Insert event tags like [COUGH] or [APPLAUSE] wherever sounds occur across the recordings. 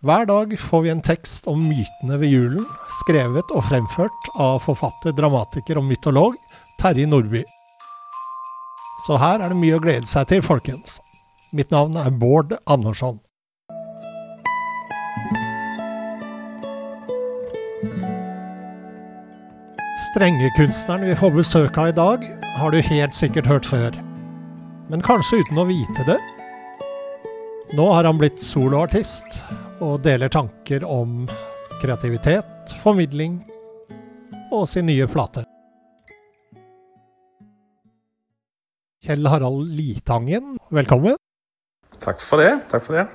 Hver dag får vi en tekst om mytene ved julen, skrevet og fremført av forfatter, dramatiker og mytolog Terje Nordby. Så her er det mye å glede seg til, folkens. Mitt navn er Bård Andersson. Strengekunstneren vi får besøk av i dag, har du helt sikkert hørt før. Men kanskje uten å vite det. Nå har han blitt soloartist og deler tanker om kreativitet, formidling og sin nye plate. Kjell Harald Litangen, velkommen. Takk for det. Takk for det.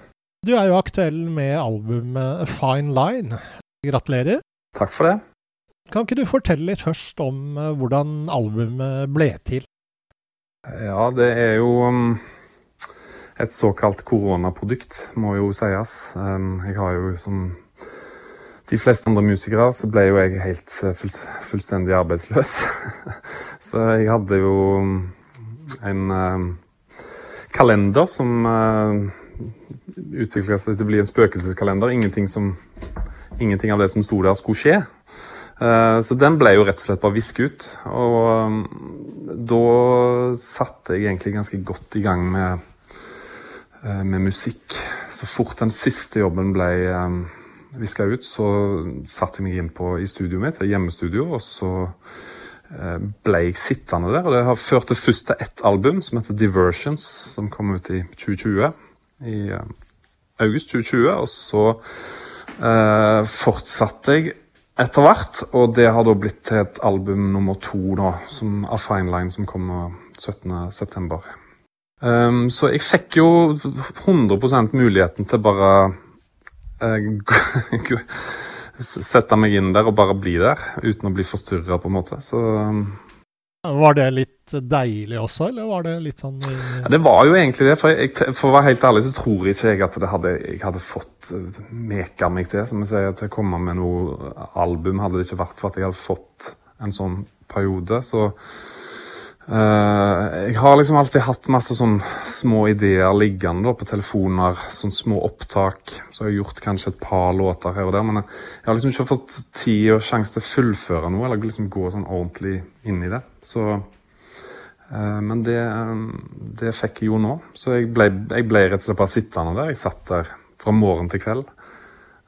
Du er jo aktuell med albumet Fine Line. Gratulerer. Takk for det. Kan ikke du fortelle litt først om eh, hvordan albumet ble til? Ja, det er jo um, et såkalt koronaprodukt, må jo sies. Jeg har jo som de fleste andre musikere, så ble jo jeg helt full, fullstendig arbeidsløs. [LAUGHS] så jeg hadde jo en kalender som uh, utvikla seg til å bli en spøkelseskalender. Ingenting, som, ingenting av det som sto der, skulle skje. Eh, så den ble jo rett og slett bare visket ut. Og da satte jeg egentlig ganske godt i gang med, eh, med musikk. Så fort den siste jobben ble um, viska ut, så satte jeg meg inn på, i studioet mitt, hjemmestudio, og så eh, ble jeg sittende der. Og det har ført til først til ett album som heter Diversions, som kom ut i 2020. I august 2020. Og så eh, fortsatte jeg etter hvert. Og det har da blitt til et album nummer to da, som, av Fine Line, som kommer 17.9. Um, så jeg fikk jo 100 muligheten til bare uh, Sette meg inn der og bare bli der, uten å bli forstyrra, på en måte. Så um, var det litt deilig også, eller var det litt sånn ja, Det var jo egentlig det. For, jeg, for å være helt ærlig så tror jeg ikke jeg at hadde, jeg hadde fått eh, meka meg til som jeg sier, til å komme med noe album, hadde det ikke vært for at jeg hadde fått en sånn periode. Så Uh, jeg har liksom alltid hatt masse sånn små ideer liggende da, på telefoner. Sånn små opptak. Så jeg har gjort kanskje et par låter her og der. Men jeg, har liksom ikke fått tid og sjanse til å fullføre noe, eller liksom gå sånn ordentlig inn i det. Så uh, Men det, det, fikk jeg jo nå. Så jeg ble, jeg ble, rett og slett bare sittende der. Jeg satt der fra morgen til kveld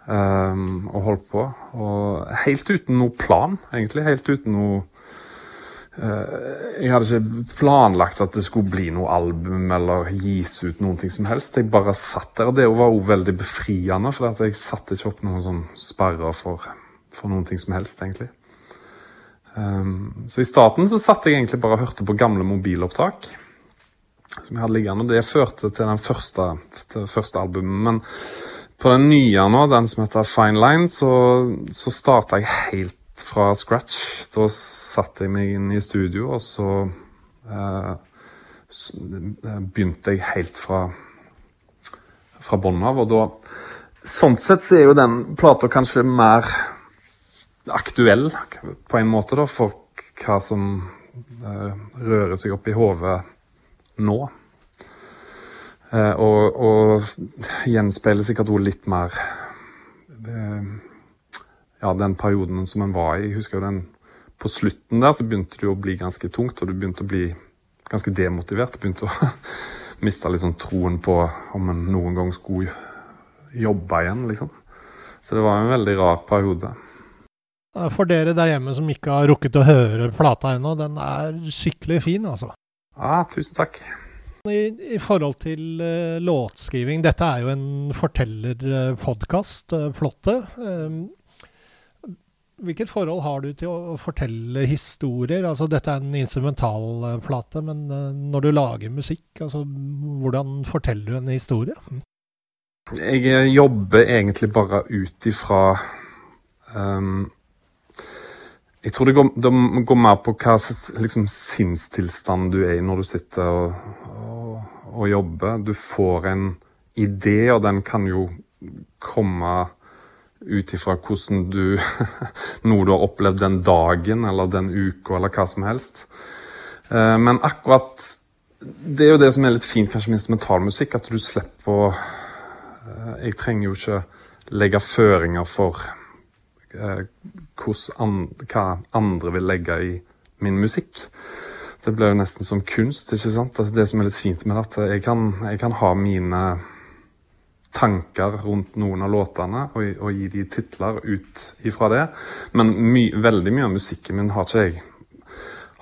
um, og holdt på. Og helt uten noe plan, egentlig. Helt uten noe jeg hadde ikke planlagt at det skulle bli noe album eller gis ut noen ting som helst. Jeg bare satt der, og det var også veldig befriende, for jeg satte ikke opp noen sånn sperrer for, for, noen ting som helst, egentlig. Um, så i starten så satt jeg egentlig bare og hørte på gamle mobilopptak som jeg hadde liggende. Det førte til den første, til første albumet. Men på den nye nå, den som heter Fine Line, så, så starta jeg helt fra scratch. Da satte jeg meg inn i studio, og så eh, eh begynte jeg helt fra, fra bunnen av. Og da Sånn sett så er jo den plata kanskje mer aktuell på en måte, da, for hva som eh, rører seg opp i hodet nå. Eh, og, og gjenspeiler sikkert også litt mer eh, ja, den perioden som en var i. Jeg husker jo den På slutten der så begynte det jo å bli ganske tungt, og du begynte å bli ganske demotivert. Begynte å [LAUGHS] miste sånn troen på om en noen gang skulle jobbe igjen, liksom. Så det var en veldig rar periode. For dere der hjemme som ikke har rukket å høre plata ennå, den er skikkelig fin, altså. Ja, tusen takk. I, i forhold til uh, låtskriving, dette er jo en fortellerpodkast, uh, Flotte. Um, Hvilket forhold har du til å fortelle historier? Altså, dette er en instrumentalplate, men eh, når du lager musikk, altså, hvordan forteller du en historie? Jeg eh, jobber egentlig bare ut ifra Um, jeg tror det går, det går mer på hva liksom, sinnstilstand du er i når du sitter og, og, og, jobber. Du får en idé, og den kan jo komme ut ifra hvordan du [LAUGHS] Noe du har opplevd den dagen eller den uka eller hva som helst. Uh, men akkurat det er jo det som er litt fint, kanskje med instrumentalmusikk, at du slipper å uh, Jeg trenger jo ikke legge føringer for eh, hva andre vil legge i min musikk. Det blir jo nesten som kunst. ikke sant? Det, det som er litt fint med dette, jeg kan, jeg kan ha mine tanker rundt noen av låtene og, og gi de titler ut ifra det. Men my, veldig mye av musikken min har ikke jeg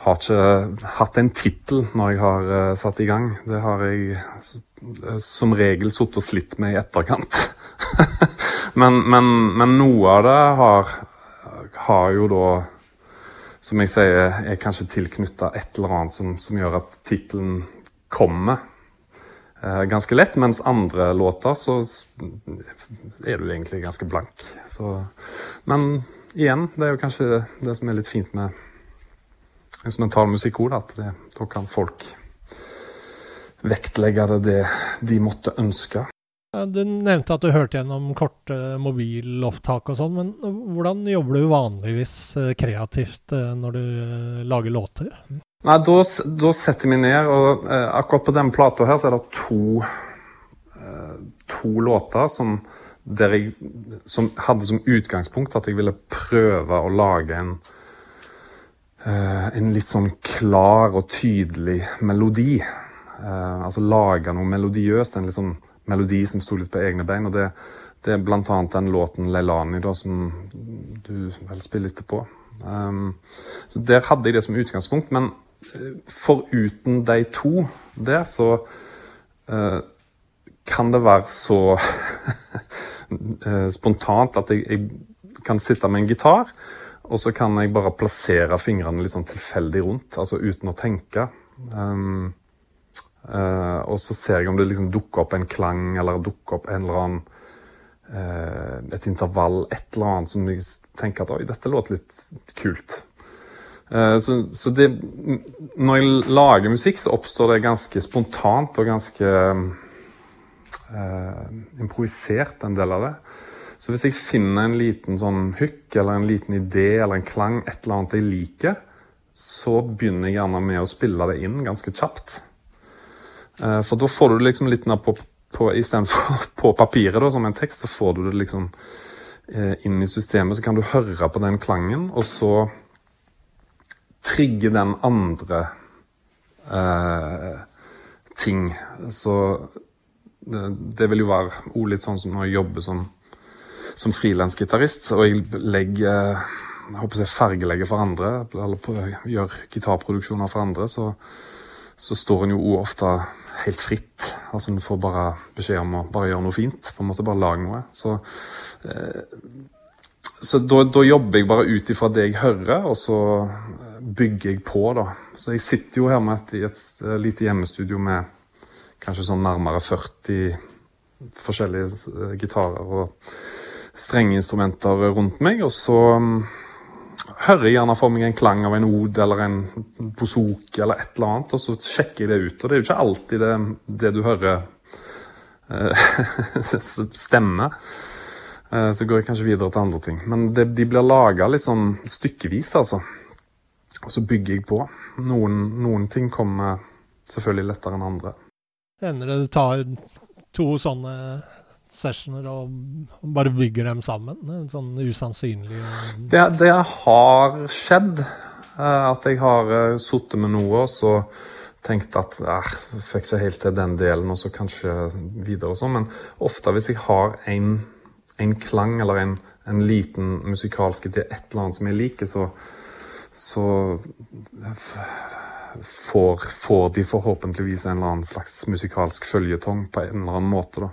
har ikke hatt en tittel når jeg har uh, satt i gang. Det har jeg uh, som regel sittet og slitt med i etterkant. [LAUGHS] men, men, men, noe av det har, har, jo da, som jeg sier, er kanskje tilknytta et eller annet som, som gjør at tittelen kommer ganske lett. Mens andre låter så er du egentlig ganske blank. Så, men igjen, det er jo kanskje det som er litt fint med instrumentalmusikk òg, at det, da kan folk vektlegge det, det de måtte ønske. Du nevnte at du hørte gjennom korte mobilopptak og sånn, men hvordan jobber du vanligvis eh, kreativt eh, når du eh, lager låter? Nei, da, da setter meg ned, og eh, akkurat på denne plata her så er det to, eh, to låter som, jeg, som hadde som utgangspunkt at jeg ville prøve å lage en Eh, en litt sånn klar og tydelig melodi. Eh, altså lage noe melodiøst, en litt sånn melodi som sto litt på egne bein. og det, det er blant annet den låten 'Leilani' da, som du vel spiller litt på. Um, så Der hadde jeg det som utgangspunkt, men foruten de to der, så uh, kan det være så [LAUGHS] spontant at jeg, jeg, kan sitte med en gitar og så kan jeg bare plassere fingrene litt sånn tilfeldig rundt, altså uten å tenke. Um, uh, og så ser jeg om det liksom dukker opp en klang, eller dukker opp en eller annen uh, Et intervall, et eller annet som jeg tenker at oi, dette låter litt kult. Uh, så, så det Når jeg lager musikk, så oppstår det ganske spontant og ganske improvisert, en del av det. Så hvis jeg finner en liten sånn hook eller en liten idé eller en klang, et eller annet jeg liker, så begynner jeg gjerne med å spille det inn ganske kjapt. Uh, for da får du liksom litt ned på, på Istedenfor [LAUGHS] på papiret da, som en tekst, så får du det liksom uh, inn i systemet. Så kan du høre på den klangen, og så trigge den andre eh, ting. Så det, det, vil jo være òg litt sånn som når jeg jobber som som frilansgitarist, og jeg legger jeg håper jeg fargelegger for andre, eller gjør gitarproduksjoner for andre, så, så står en jo ofte helt fritt. Altså En får bare beskjed om å bare gjøre noe fint. på en måte Bare lage noe. Så, eh, så da, da, jobber jeg bare ut ifra det jeg hører, og så bygger jeg på, da. Så jeg sitter jo her med et, i et, et lite hjemmestudio med kanskje sånn nærmere 40 forskjellige eh, gitarer. og strengeinstrumenter rundt meg. Og så um, hører jeg gjerne for meg en klang av en od eller en bouzouki eller et eller annet, og så sjekker jeg det ut. Og det er jo ikke alltid det, det du hører [LAUGHS] uh, stemmer. Så går jeg kanskje videre til andre ting. Men det, de blir laga litt sånn stykkevis, altså. Og så bygger jeg på. Noen, noen ting kommer selvfølgelig lettere enn andre. Hender det du tar to sånne sessioner og bare bygger dem sammen? Sånn usannsynlig det, det, har skjedd. Eh, at jeg har uh, sittet med noe og så tenkt at jeg fikk ikke helt til den delen, og så kanskje videre og sånn. Men ofte hvis jeg har en, en klang eller en, en, liten musikalsk idé, et eller annet som jeg liker, så, så får, får, de forhåpentligvis en eller annen slags musikalsk føljetong på en eller annen måte. da.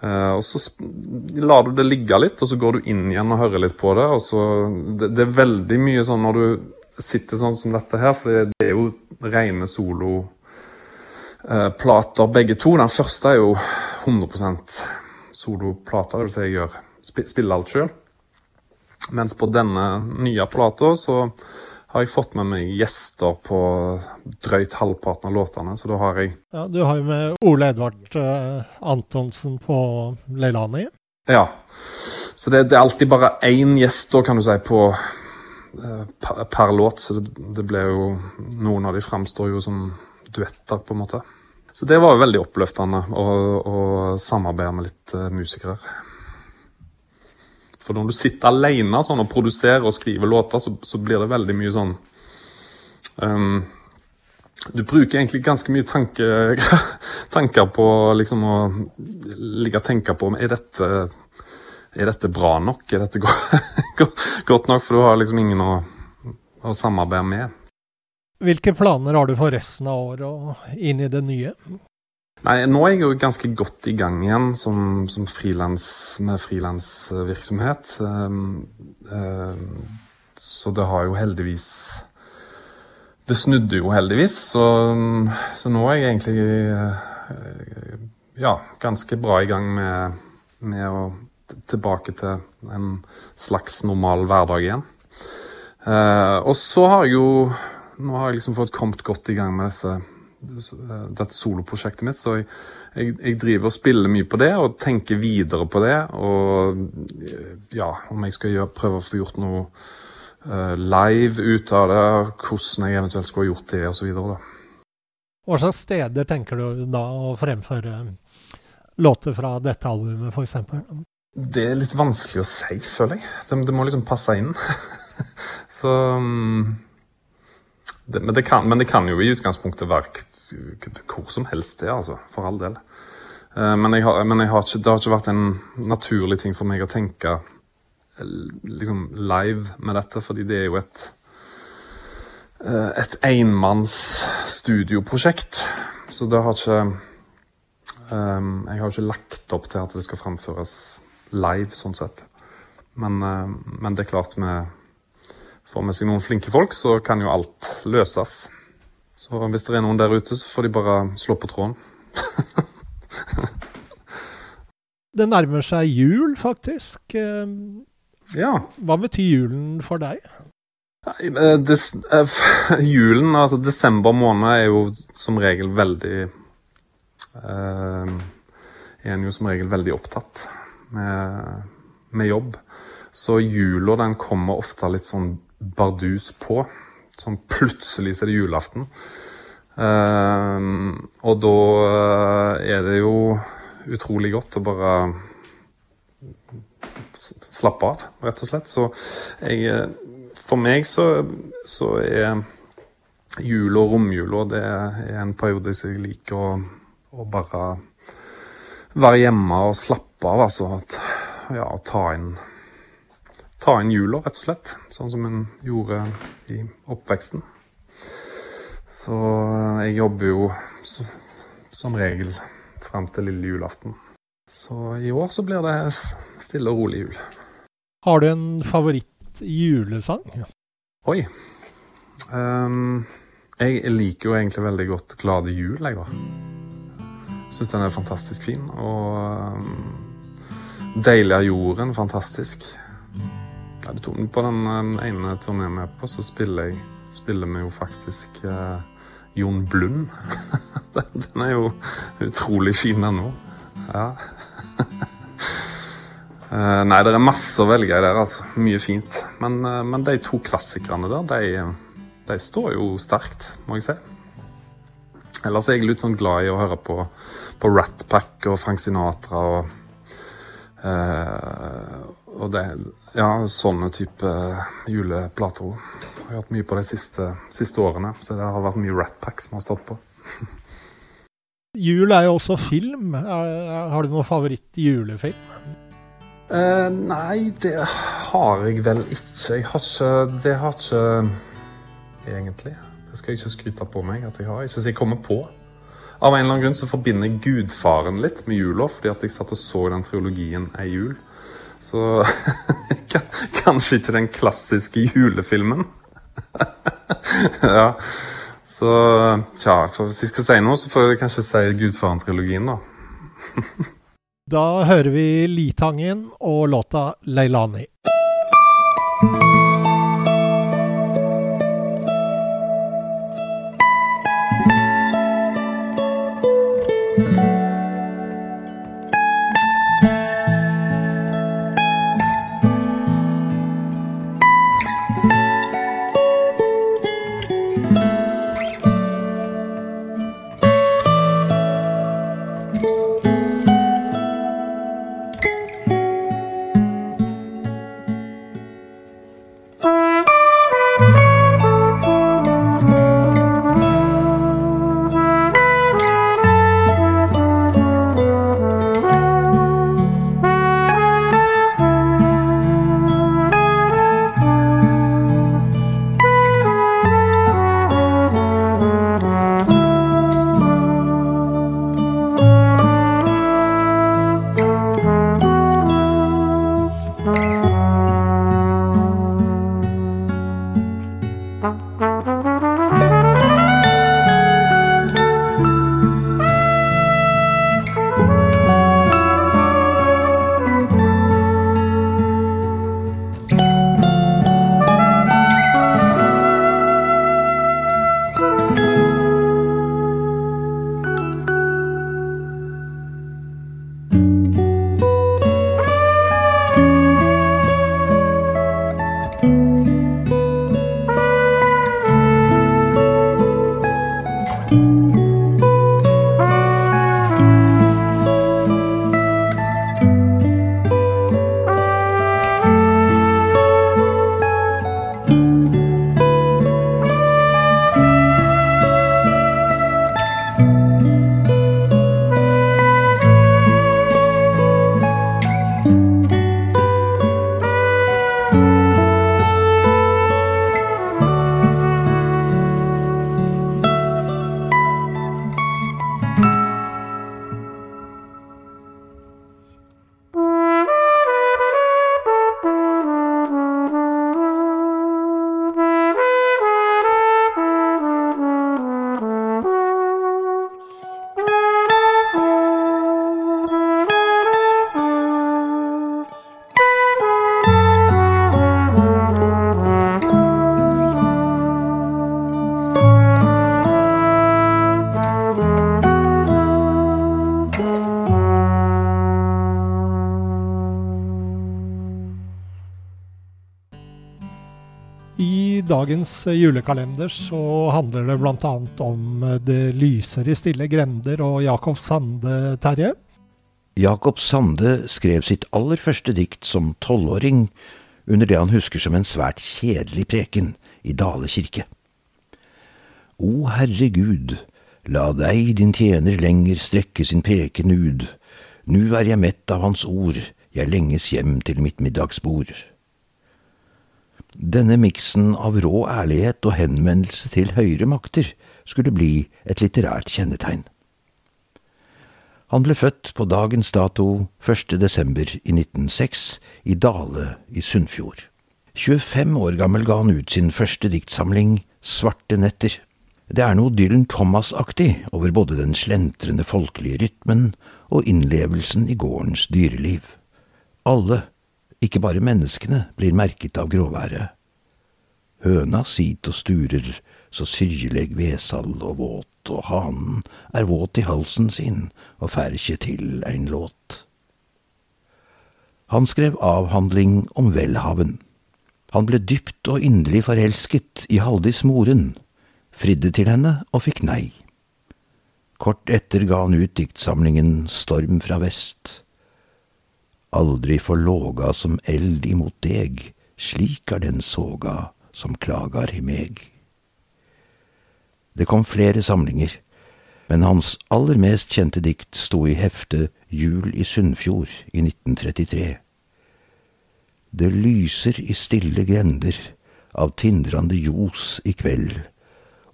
Uh, og Så lar du det ligge litt, og så går du inn igjen og hører litt på det. og så, det, det, er veldig mye sånn når du sitter sånn som dette her, for det, er jo rene soloplater uh, begge to. Den første er jo 100 soloplater, det vil si jeg gjør, spiller alt sjøl. Mens på denne nye plata så har jeg fått med meg gjester på drøyt halvparten av låtene. Så da har jeg Ja, Du har jo med Ole Edvard uh, Antonsen på Leilani. Ja. Så det, det, er alltid bare én gjest, da, kan du si, på uh, per, per, låt. Så det, det ble jo Noen av de framstår jo som duetter, på en måte. Så det var jo veldig oppløftende å, å samarbeide med litt uh, musikere. For når du sitter alene sånn, og produserer og skriver låter, så, så blir det veldig mye sånn um, Du bruker egentlig ganske mye tanke, [LAUGHS] tanker på liksom å ligge og tenke på er dette, er dette bra nok? Er dette [LAUGHS] godt nok? For du har liksom ingen å, å samarbeide med. Hvilke planer har du for resten av året og inn i det nye? Nei, nå er jeg jo ganske godt i gang igjen som, som frilans, med frilansvirksomhet. Um, um, så det har jo heldigvis Det snudde jo heldigvis, så, så nå er jeg egentlig uh, ja, ganske bra i gang med, med å tilbake til en slags normal hverdag igjen. Uh, og så har jeg jo Nå har jeg liksom fått kommet godt i gang med disse dette soloprosjektet mitt. Så jeg, jeg, jeg, driver og spiller mye på det og tenker videre på det. Og ja, om jeg skal gjøre, prøve å få gjort noe uh, live ut av det, hvordan jeg eventuelt skulle gjort det osv. Hva slags steder tenker du da å fremføre låter fra dette albumet, f.eks.? Det er litt vanskelig å si, føler jeg. Det, det må liksom passe inn. [LAUGHS] Så um, det, men, det kan, men, det kan, jo i utgangspunktet være hvor som helst, det, altså. For all del. Men, men, har, men har ikke, det har ikke vært en naturlig ting for meg å tenke eh, liksom live med dette, fordi det er jo et eh, et enmanns studioprosjekt. Så det har ikke Jeg har ikke lagt opp til at det skal framføres live, sånn sett. Men, men det er klart, vi får med seg noen flinke folk, så kan jo alt løses. Så hvis det er noen der ute, så får de bare slå på tråden. det nærmer seg jul, faktisk. Ja. Hva betyr julen for deg? Nei, eh, des, eh, [LAUGHS] julen, altså desember måned, er jo som regel veldig eh, Er en jo som regel veldig opptatt med, med jobb. Så jula den kommer ofte litt sånn bardus på. Sånn plutselig så er det julaften. Uh, og da eh, er det jo utrolig godt å bare slappe av, rett og slett. Så jeg eh, For meg så, så er jul og romjula det er en periode som jeg liker å, å bare være hjemme og slappe av. Altså at, ja, ta inn ta inn hjula, rett og slett. Sånn som en gjorde i oppveksten. Så eh, jeg jobber jo som regel fram til lille julaften. Så i år så blir det stille og rolig jul. Har du en favoritt-julesang? Oi. Um, jeg liker jo egentlig veldig godt 'Glade jul', jeg, da. Syns den er fantastisk fin. Og um, 'Deilig av jorden' fantastisk. Ja, det på den, den ene turneen jeg er med på, så spiller, jeg, spiller vi jo faktisk eh, Jon Blund. [LAUGHS] den er jo utrolig fin, òg. Ja. [LAUGHS] eh, nei, det er masse å velge i der, altså. Mye fint. Men, eh, men de to klassikerne der, de, de, står jo sterkt, må jeg si. Ellers er jeg litt sånn glad i å høre på, på Rat Pack og Frank Sinatra og Uh, og det, ja, sånne type juleplater. Jeg har hørt mye på de siste, siste, årene, så det har vært mye Rat Pack som har stått på. [LAUGHS] Jul er jo også film. Har du noen favoritt-julefilm? Uh, nei, det har jeg vel ikke. Jeg har ikke Det har ikke egentlig. Det skal jeg ikke skryte på meg at jeg har. Ikke så jeg kommer på. Av en eller annen grunn så forbinder jeg Gudfaren litt med jula, fordi at jeg satt og så den triologien ei jul. Så [LAUGHS] kanskje ikke den klassiske julefilmen. [LAUGHS] ja. Så tja, hvis jeg skal si noe, så får jeg kanskje si Gudfaren-trilogien, da. [LAUGHS] da hører vi Litangen og låta 'Leilani'. I dagens julekalender så handler det bl.a. om Det lyser i stille grender og Jakob Sande, Terje. Jakob Sande skrev sitt aller første dikt som tolvåring under det han husker som en svært kjedelig preken i Dale kirke. O Herre Gud, la deg din tjener lenger strekke sin peken ud. Nu er jeg mett av hans ord, jeg lenges hjem til mitt middagsbord. Denne miksen av rå ærlighet og henvendelse til høyere makter skulle bli et litterært kjennetegn. Han ble født på dagens dato 1. desember i 1906 i Dale i Sunnfjord. 25 år gammel ga han ut sin første diktsamling Svarte netter. Det er noe Dylan Thomas-aktig over både den slentrende folkelige rytmen og innlevelsen i gårdens dyreliv. Alle, ikke bare menneskene, blir merket av gråværet. Høna sit og sturer, så syrleg vesall og våt, og hanen er våt i halsen sin og fær ikkje til ein låt. Han skrev avhandling om velhaven. Han ble dypt og inderlig forelsket i Haldis moren, fridde til henne og fikk nei. Kort etter ga han ut diktsamlingen Storm fra vest. Aldri forlåga som eld imot deg, slik er den såga som klagar i meg. Det kom flere samlinger, men hans aller mest kjente dikt sto i heftet Jul i Sunnfjord i 1933. Det lyser i stille grender av tindrande ljos i kveld,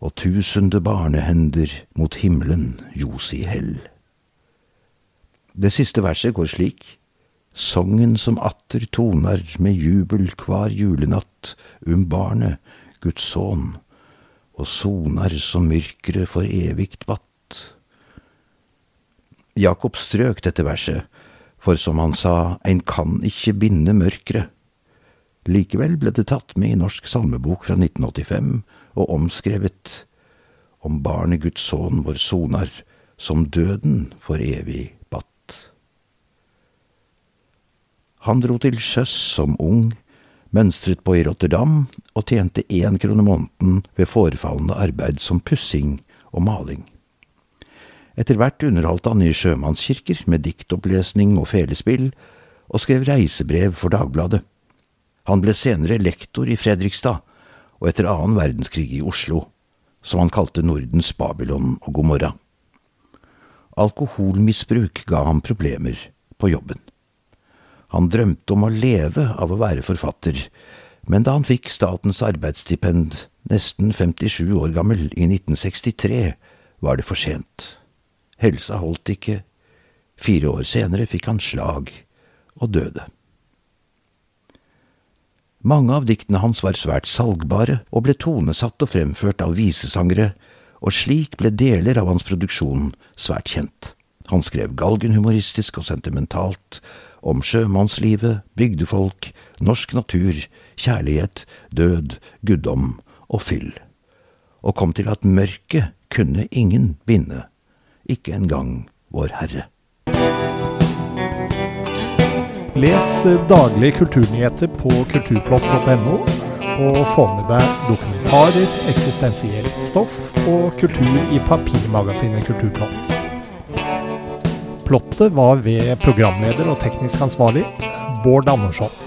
og tusende barnehender mot himmelen ljos i hell. Det siste verset går slik. Songen som atter toner med jubel hver julenatt um barnet, Guds sønn, og sonar som myrkret for evigt batt. Jakob strøk dette verset, for som han sa, ein kan ikke binde mørkere. Likevel ble det tatt med i Norsk salmebok fra 1985 og omskrevet om barnet Guds sønn vår sonar, som døden for evig Han dro til sjøs som ung, mønstret på i Rotterdam og tjente én krone måneden ved forefallende arbeid som pussing og maling. Etter hvert underholdt han i sjømannskirker med diktopplesning og felespill, og skrev reisebrev for Dagbladet. Han ble senere lektor i Fredrikstad, og etter annen verdenskrig i Oslo, som han kalte Nordens Babylon og Gomorra. Alkoholmisbruk ga ham problemer på jobben. Han drømte om å leve av å være forfatter, men da han fikk statens arbeidsstipend, nesten 57 år gammel, i 1963, var det for sent. Helsa holdt ikke. Fire år senere fikk han slag og døde. Mange av diktene hans var svært salgbare og ble tonesatt og fremført av visesangere, og slik ble deler av hans produksjon svært kjent. Han skrev galgenhumoristisk og sentimentalt om sjømannslivet, bygdefolk, norsk natur, kjærlighet, død, guddom og fyll, og kom til at mørket kunne ingen binde, ikke engang Vår Herre. Les daglige kulturnyheter på kulturplott.no, og få med deg dokumentarer, eksistensielt stoff og kultur i papirmagasinet Kulturplott. Plottet var ved programleder og teknisk ansvarlig Bård Andersson.